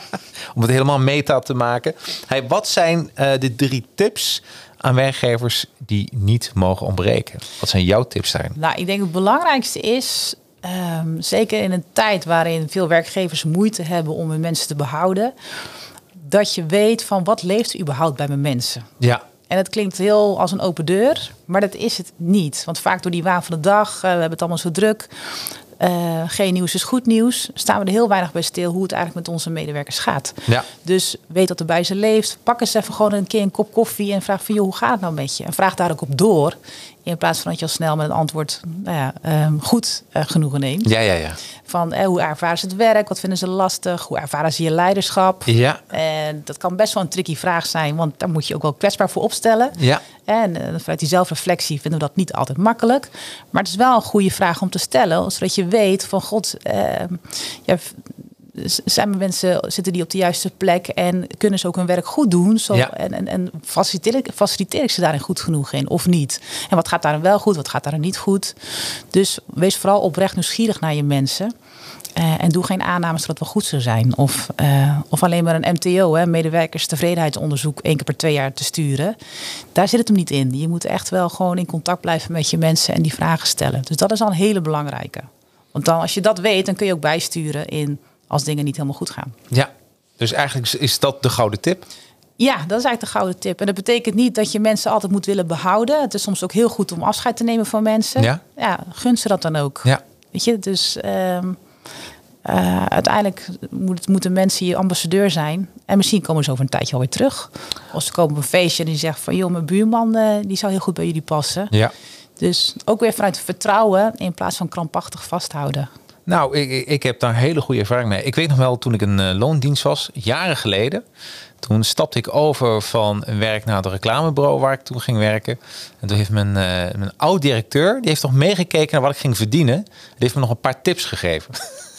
Om het helemaal meta te maken. Hey, wat zijn uh, de drie tips aan werkgevers die niet mogen ontbreken? Wat zijn jouw tips daarin? Nou, ik denk het belangrijkste is, um, zeker in een tijd waarin veel werkgevers moeite hebben om hun mensen te behouden, dat je weet van wat leeft er überhaupt bij mijn mensen. Ja. En het klinkt heel als een open deur, maar dat is het niet. Want vaak door die waan van de dag, uh, we hebben het allemaal zo druk. Uh, geen nieuws is goed nieuws. Staan we er heel weinig bij stil hoe het eigenlijk met onze medewerkers gaat. Ja. Dus weet dat er bij ze leeft. Pak eens even gewoon een keer een kop koffie en vraag van joh, hoe gaat het nou met je? En vraag daar ook op door. In plaats van dat je al snel met een antwoord nou ja, um, goed uh, genoegen neemt. Ja, ja, ja. Van eh, hoe ervaren ze het werk? Wat vinden ze lastig? Hoe ervaren ze je leiderschap? Ja. En dat kan best wel een tricky vraag zijn, want daar moet je ook wel kwetsbaar voor opstellen. Ja. En uh, vanuit die zelfreflectie vinden we dat niet altijd makkelijk. Maar het is wel een goede vraag om te stellen, zodat je weet van god, uh, ja, zijn mijn mensen, zitten die op de juiste plek en kunnen ze ook hun werk goed doen? Zo, Ja. En, en, en faciliteer, ik, faciliteer ik ze daarin goed genoeg in of niet? En wat gaat daarin wel goed, wat gaat daarin niet goed? Dus wees vooral oprecht nieuwsgierig naar je mensen. Uh, en doe geen aannames dat wel goed zou zijn. Of, uh, of alleen maar een MTO, hè, medewerkerstevredenheidsonderzoek, één keer per twee jaar te sturen. Daar zit het hem niet in. Je moet echt wel gewoon in contact blijven met je mensen en die vragen stellen. Dus dat is al een hele belangrijke. Want dan, als je dat weet, dan kun je ook bijsturen in als dingen niet helemaal goed gaan. Ja, dus eigenlijk is dat de gouden tip. Ja, dat is eigenlijk de gouden tip. En dat betekent niet dat je mensen altijd moet willen behouden. Het is soms ook heel goed om afscheid te nemen van mensen. Ja, ja gun ze dat dan ook. Ja. Weet je, dus um, uh, uiteindelijk moet, moeten mensen je ambassadeur zijn. En misschien komen ze over een tijdje alweer terug. Of ze komen op een feestje en die zegt van... joh, mijn buurman uh, die zou heel goed bij jullie passen. Ja. Dus ook weer vanuit vertrouwen in plaats van krampachtig vasthouden. Nou, ik, ik heb daar hele goede ervaring mee. Ik weet nog wel, toen ik een uh, loondienst was, jaren geleden. Toen stapte ik over van werk naar het reclamebureau waar ik toen ging werken. En toen heeft mijn, uh, mijn oud-directeur, die heeft nog meegekeken naar wat ik ging verdienen. Die heeft me nog een paar tips gegeven.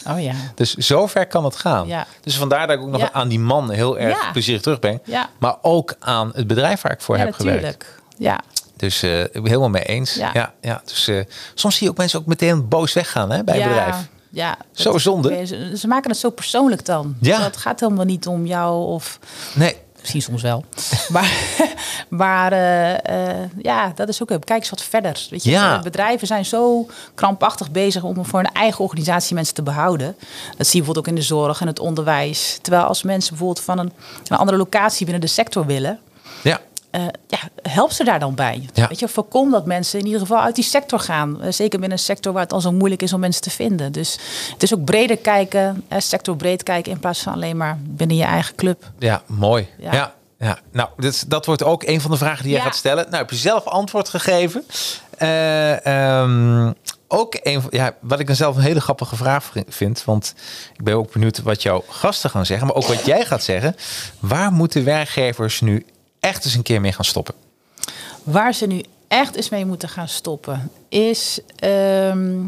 Oh ja. Dus zover kan het gaan. Ja. Dus vandaar dat ik ook nog Ja. aan die man heel erg Ja. plezierig terug ben. Ja. Maar ook aan het bedrijf waar ik voor heb gewerkt. natuurlijk. Ja, Dus eh, ik ben helemaal mee eens. Ja. Ja. Ja, Dus eh, soms zie je ook mensen ook meteen boos weggaan hè, bij ja, een bedrijf. Ja, Zo zonde. Ze, maken het zo persoonlijk dan. Ja. Dat gaat helemaal niet om jou of Nee, misschien soms wel. maar maar eh, eh, ja, dat is ook. Kijk eens wat verder. Weet je, Ja. Eh, bedrijven zijn zo krampachtig bezig om voor een eigen organisatie mensen te behouden. Dat zie je bijvoorbeeld ook in de zorg en het onderwijs. Terwijl als mensen bijvoorbeeld van een, een andere locatie binnen de sector willen. ja. Eh, ja, help ze daar dan bij. Ja. Weet je, voorkom dat mensen in ieder geval uit die sector gaan. Eh, zeker binnen een sector waar het al zo moeilijk is om mensen te vinden. Dus het is ook breder kijken, eh, sector breed kijken in plaats van alleen maar binnen je eigen club. Ja, mooi. Ja. Ja. ja, Nou, dit, dat wordt ook een van de vragen die jij Ja. gaat stellen. Nou, heb je zelf antwoord gegeven. Eh, ehm, ook een, ja, wat ik dan zelf een hele grappige vraag vind. Want ik ben ook benieuwd wat jouw gasten gaan zeggen. Maar ook wat jij gaat zeggen. Waar moeten werkgevers nu echt eens een keer mee gaan stoppen? Waar ze nu echt eens mee moeten gaan stoppen, is ehm,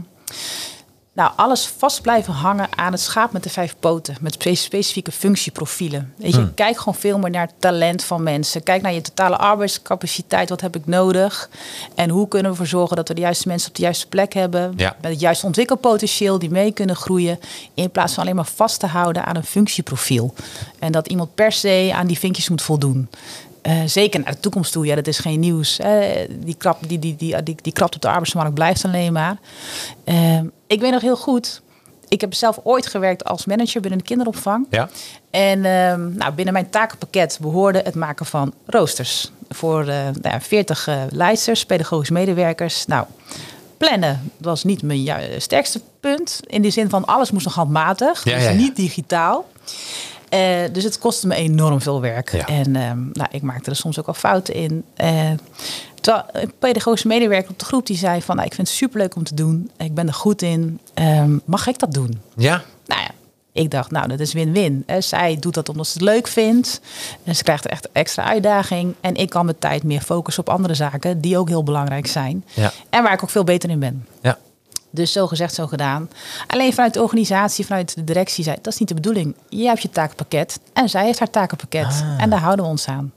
nou, alles vast blijven hangen aan het schaap met de vijf poten. Met spe- specifieke functieprofielen. Weet je, Hmm. Kijk gewoon veel meer naar het talent van mensen. Kijk naar je totale arbeidscapaciteit. Wat heb ik nodig? En hoe kunnen we ervoor zorgen dat we de juiste mensen op de juiste plek hebben? Ja. Met het juiste ontwikkelpotentieel die mee kunnen groeien. In plaats van alleen maar vast te houden aan een functieprofiel. En dat iemand per se aan die vinkjes moet voldoen. Eh, zeker naar de toekomst toe, ja, dat is geen nieuws. Die, krap, die, die, die, die, die krapte op de arbeidsmarkt blijft alleen maar. Eh, ik weet nog heel goed, ik heb zelf ooit gewerkt als manager binnen de kinderopvang. Ja. En ehm, nou, binnen mijn takenpakket behoorde het maken van roosters. Voor eh nou ja, 40 eh, leidsters, pedagogisch medewerkers. Nou, plannen was niet mijn sterkste punt. In de zin van alles moest nog handmatig, Ja, dus ja. niet digitaal. Eh, dus het kostte me enorm veel werk. Ja. En ehm, nou, ik maakte er soms ook al fouten in. Eh, terwijl een pedagogische medewerker op de groep die zei van... Nou, ik vind het superleuk om te doen. Ik ben er goed in. Ehm, mag ik dat doen? Ja, Nou ja, ik dacht, nou, dat is win-win. Eh, Zij doet dat omdat ze het leuk vindt. En ze krijgt echt extra uitdaging. En ik kan mijn tijd meer focussen op andere zaken... die ook heel belangrijk zijn. Ja. En waar ik ook veel beter in ben. ja. Dus zo gezegd, zo gedaan. Alleen vanuit de organisatie, vanuit de directie zei... dat is niet de bedoeling. Jij hebt je takenpakket en zij heeft haar takenpakket. Ah. En daar houden we ons aan.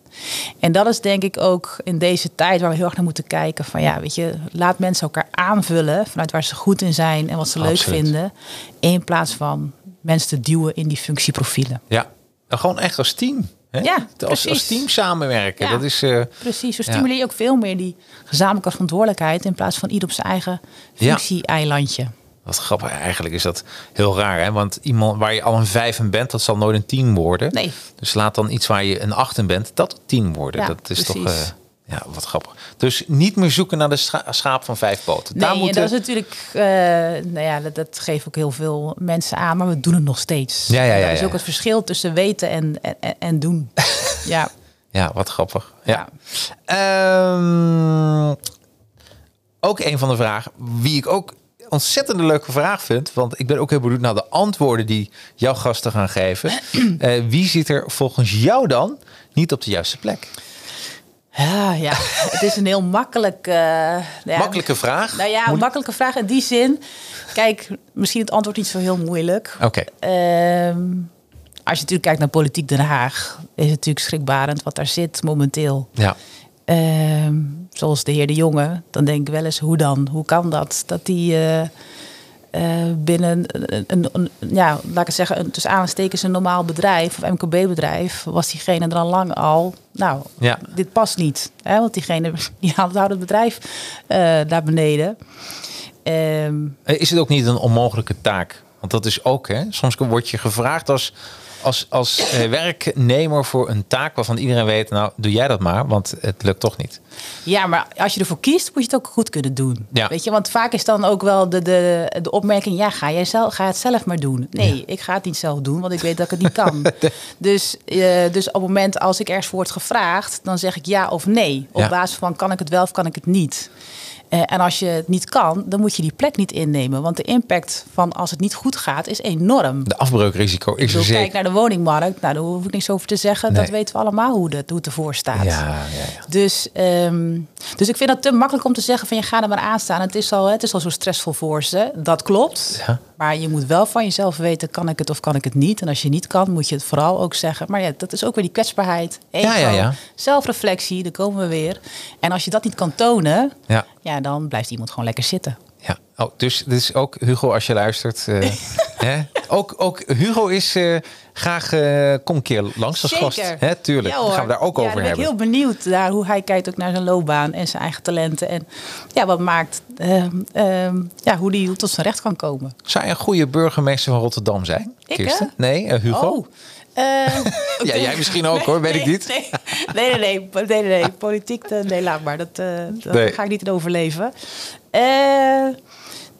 En dat is denk ik ook in deze tijd waar we heel erg naar moeten kijken. Van ja, weet je, laat mensen elkaar aanvullen... vanuit waar ze goed in zijn en wat ze leuk vinden. In plaats van mensen te duwen in die functieprofielen. ja. Gewoon echt als team. Hè? Ja, als, als team samenwerken. Ja. Dat is... eh, Precies, zo Ja. stimuleer je ook veel meer die gezamenlijke verantwoordelijkheid... in plaats van ieder op zijn eigen functie-eilandje. Wat grappig, eigenlijk is dat heel raar. Hè? Want iemand waar je al een vijf in bent, dat zal nooit een tien worden. Nee. Dus laat dan iets waar je een acht in bent, dat een tien worden. Dat is toch. Ja, wat grappig. Dus niet meer zoeken naar de scha- schaap van vijf poten. Daar Nee, moeten... dat is natuurlijk, eh, nou ja, dat, dat geeft ook heel veel mensen aan, maar we doen het nog steeds. Ja, ja, ja, Dat is ja. ook het verschil tussen weten en, en, en- en doen. ja, Ja, wat grappig. Ja. Ja. Ehm, ook een van de vragen, wie ik ook ontzettend leuke vraag vind, want ik ben ook heel benieuwd naar de antwoorden die jouw gasten gaan geven. Eh, wie zit er volgens jou dan niet op de juiste plek? Ja, ja, het is een heel makkelijk, eh, nou ja, Makkelijke vraag. Nou ja, een makkelijke vraag in die zin. Kijk, misschien het antwoord niet zo heel moeilijk. Oké. Ehm, als je natuurlijk kijkt naar politiek Den Haag, is het natuurlijk schrikbarend wat daar zit momenteel. Ja. Ehm, zoals de heer De Jonge, dan denk ik wel eens, hoe dan? Hoe kan dat? Dat die eh, binnen een, een, een- ja, laat ik het zeggen, een, tussen aanstekens een normaal bedrijf of MKB-bedrijf, was diegene er al lang al. Nou, Ja. dit past niet. Hè? Want diegene die houdt het bedrijf eh, naar beneden. Ehm, Eh, Is het ook niet een onmogelijke taak? Want dat is ook, hè? Soms word je gevraagd als, als, als eh, werknemer voor een taak waarvan iedereen weet, nou, doe jij dat maar, want het lukt toch niet. Ja, maar als je ervoor kiest, moet je het ook goed kunnen doen. Ja. Weet je, want vaak is dan ook wel de, de, de opmerking: ja, ga, jij zelf, ga het zelf maar doen. Nee, ik ga het niet zelf doen, want ik weet dat ik het niet kan. dus, eh, dus op het moment als ik ergens voor word gevraagd, dan zeg ik ja of nee. Op Ja. basis van kan ik het wel of kan ik het niet. Eh, en als je het niet kan, dan moet je die plek niet innemen. Want de impact van als het niet goed gaat, is enorm. De afbreukrisico is er zeker. kijk naar de woningmarkt. Nou, daar hoef ik niks over te zeggen. Dat weten we allemaal hoe, dat, hoe het ervoor staat. Ja, ja, ja. Dus, ehm, dus ik vind het te makkelijk om te zeggen van je gaat er maar aan staan. Het is al, het is al zo stressvol voor ze. Dat klopt. Ja. Maar je moet wel van jezelf weten, kan ik het of kan ik het niet? En als je niet kan, moet je het vooral ook zeggen. Maar ja, dat is ook weer die kwetsbaarheid. Ego, Ja, ja, ja. zelfreflectie, daar komen we weer. En als je dat niet kan tonen, Ja. ja, dan blijft iemand gewoon lekker zitten. Ja, oh, dus is ook Hugo als je luistert. eh, hè? Ook, ook Hugo is eh, graag eh, kom een keer langs als gast. Hè? Tuurlijk, Ja, gaan we daar ook Ja, over ben hebben. ik heel benieuwd naar hoe hij kijkt ook naar zijn loopbaan en zijn eigen talenten. En ja, wat maakt, ehm, ehm, ja, hoe die tot zijn recht kan komen. Zou je een goede burgemeester van Rotterdam zijn? Ik, Kirsten? hè? Nee, eh, Hugo? Oh. eh, Ja, jij misschien ook, hoor, weet ik niet. Nee, nee, nee, nee, nee, politiek, eh, nee, laat maar. Dat, dat ga ik niet in overleven.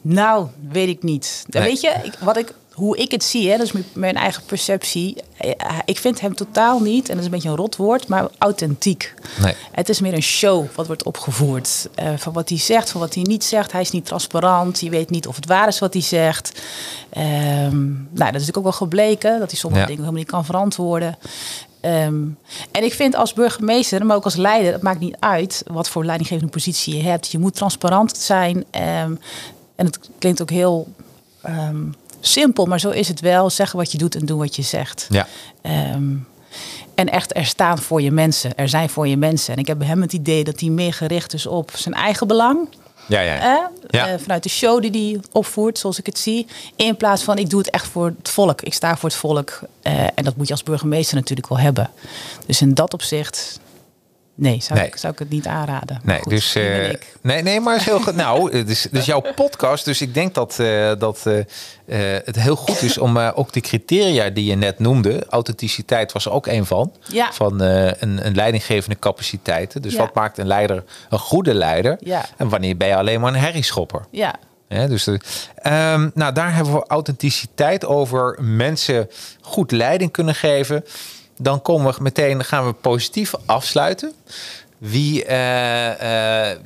Nou, weet ik niet. Weet je, ik, wat ik, hoe ik het zie, hè, dat is mijn- eigen perceptie. Eh, Ik vind hem totaal niet, en dat is een beetje een rot woord, maar authentiek. Nee. Het is meer een show wat wordt opgevoerd. Eh, van wat hij zegt, van wat hij niet zegt. Hij is niet transparant. Je weet niet of het waar is wat hij zegt. Ehm, nou, dat is natuurlijk ook wel gebleken. Dat hij sommige Ja. dingen helemaal niet kan verantwoorden. Ehm, en ik vind als burgemeester, maar ook als leider, het maakt niet uit wat voor leidinggevende positie je hebt. Je moet transparant zijn. ehm, en het klinkt ook heel simpel, maar zo is het wel. Zeggen wat je doet en doen wat je zegt. Ja. Ehm, en echt er staan voor je mensen. Er zijn voor je mensen. En ik heb bij hem het idee dat hij meer gericht is op zijn eigen belang. Ja, ja. Eh, vanuit de show die hij opvoert, zoals ik het zie. In plaats van ik doe het echt voor het volk. Ik sta voor het volk. Eh, en dat moet je als burgemeester natuurlijk wel hebben. Dus in dat opzicht, nee, zou, Nee. Ik, zou ik het niet aanraden. Nee, Goed, dus, eh, nee, nee, maar is heel goed. Nou, het is, het is jouw podcast, dus ik denk dat, eh, dat eh, het heel goed is om ook de criteria die je net noemde, authenticiteit was er ook een van, Ja. van een, een leidinggevende capaciteiten. Dus Ja. wat maakt een leider een goede leider? Ja. En wanneer ben je alleen maar een herrieschopper? Ja, Hè, dus de, ehm, nou, daar hebben we authenticiteit over mensen goed leiding kunnen geven. Dan komen we meteen, gaan we positief afsluiten. Wie, eh, eh,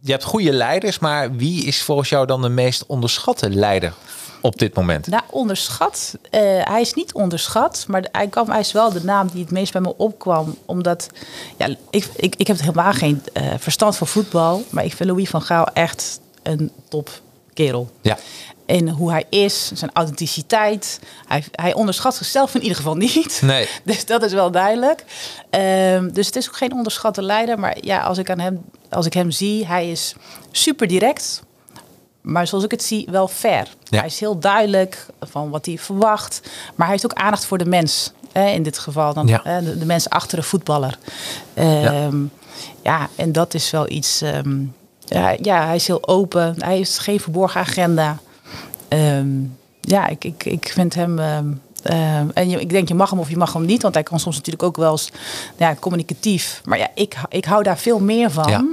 je hebt goede leiders, maar wie is volgens jou dan de meest onderschatte leider op dit moment? Nou, onderschat. Eh, hij is niet onderschat, maar hij, kwam, hij is wel de naam die het meest bij me opkwam. Omdat, ja, ik, ik, ik heb helemaal geen verstand van voetbal. Maar ik vind Louis van Gaal echt een top kerel. Ja. In hoe hij is, zijn authenticiteit. Hij, hij onderschat zichzelf in ieder geval niet. Nee. Dus dat is wel duidelijk. Ehm, dus het is ook geen onderschatte leider. Maar ja, als ik, aan hem, als ik hem zie, hij is super direct. Maar zoals ik het zie, wel fair. Ja. Hij is heel duidelijk van wat hij verwacht. Maar hij heeft ook aandacht voor de mens. Hè, in dit geval dan Ja. de, de mens achter de voetballer. Ehm, ja. en dat is wel iets... ehm, ja, ja, hij is heel open. Hij heeft geen verborgen agenda. Ehm, ja, ik, ik, ik vind hem. ehm, ehm, en je, ik denk, je mag hem of je mag hem niet. Want hij kan soms natuurlijk ook wel eens ja, communicatief. Maar ja, ik, ik hou daar veel meer van. Ja.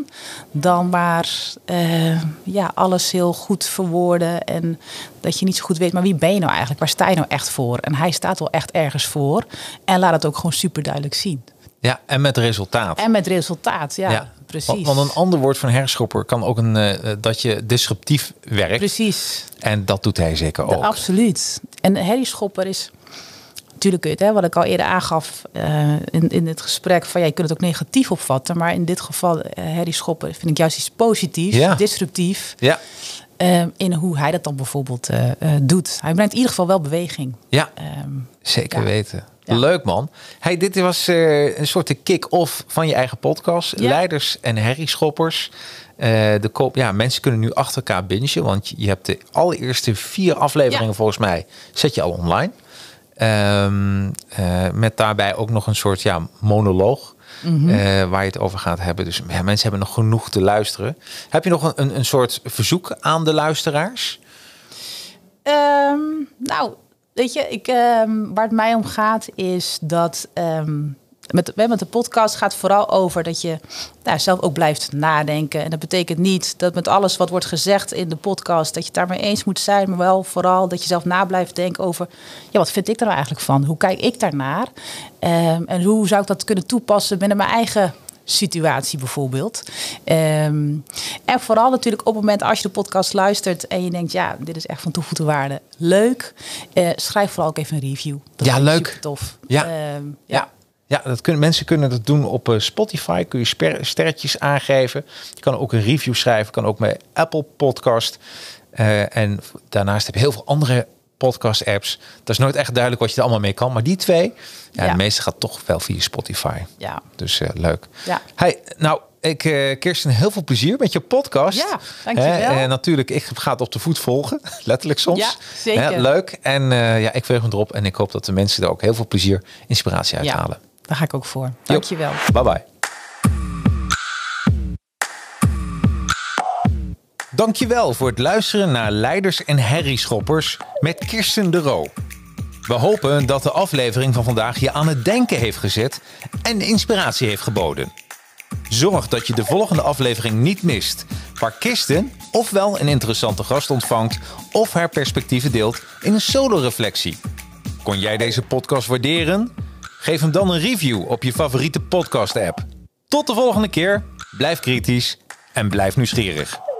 Dan maar eh, ja, alles heel goed verwoorden. En dat je niet zo goed weet, maar wie ben je nou eigenlijk? Waar sta je nou echt voor? En hij staat wel echt ergens voor. En laat het ook gewoon super duidelijk zien. Ja, en met resultaat. En met resultaat, ja, precies. Want een ander woord van herschopper kan ook een, eh, dat je disruptief werkt. Precies. En dat doet hij zeker ook. Absoluut. En Harry Schopper is. Natuurlijk kun je het, hè, wat ik al eerder aangaf eh, in, in het gesprek, van ja, je kunt het ook negatief opvatten. Maar in dit geval, eh, Harry Schopper, vind ik juist iets positiefs, Ja. disruptief. Ja, eh, in hoe hij dat dan bijvoorbeeld eh, eh, doet. Hij brengt in ieder geval wel beweging. ja. Ehm, Zeker Ja. weten. Ja. Leuk man. Hey, dit was eh, een soort de kick-off van je eigen podcast. Ja. Leiders en herrieschoppers. Eh de koop, ja, mensen kunnen nu achter elkaar bingen. Want je hebt de allereerste vier afleveringen Ja. volgens mij. Zet je al online. Ehm, eh, met daarbij ook nog een soort ja, monoloog. Mhm. waar je het over gaat hebben. Dus ja, mensen hebben nog genoeg te luisteren. Heb je nog een, een, een soort verzoek aan de luisteraars? Ehm, nou, weet je, ik, ehm, waar het mij om gaat is dat ehm, met, met de podcast gaat vooral over dat je nou, zelf ook blijft nadenken. En dat betekent niet dat met alles wat wordt gezegd in de podcast, dat je het daarmee eens moet zijn, maar wel vooral dat je zelf na blijft denken over, ja, wat vind ik er nou eigenlijk van? Hoe kijk ik daarnaar? Ehm, en hoe zou ik dat kunnen toepassen binnen mijn eigen situatie bijvoorbeeld. Ehm, en vooral natuurlijk op het moment als je de podcast luistert en je denkt, ja, dit is echt van toegevoegde waarde. Leuk. Eh, schrijf vooral ook even een review. Dat Ja, leuk. tof. Ja. Ehm, Ja. Ja, dat kunnen, mensen kunnen dat doen op eh, Spotify. Kun je sterretjes aangeven. Je kan ook een review schrijven. Kan ook met Apple Podcast. Eh, en daarnaast heb je heel veel andere podcast apps. Dat is nooit echt duidelijk wat je er allemaal mee kan. Maar die twee, ja, Ja. de meeste gaat toch wel via Spotify. Ja. Dus leuk. Ja. Hey, nou, ik, eh Kirsten, heel veel plezier met je podcast. Ja, dankjewel. En natuurlijk, ik ga het op de voet volgen. Letterlijk soms. Ja, zeker. Leuk. En eh, ja, ik veeg me erop. En ik hoop dat de mensen er ook heel veel plezier, inspiratie uit Ja, halen. daar ga ik ook voor. Dankjewel. Bye bye. Dankjewel voor het luisteren naar Leiders en Herrieschoppers met Kirsten de Roo. We hopen dat de aflevering van vandaag je aan het denken heeft gezet en inspiratie heeft geboden. Zorg dat je de volgende aflevering niet mist, waar Kirsten ofwel een interessante gast ontvangt of haar perspectieven deelt in een solo-reflectie. Kon jij deze podcast waarderen? Geef hem dan een review op je favoriete podcast-app. Tot de volgende keer. Blijf kritisch en blijf nieuwsgierig.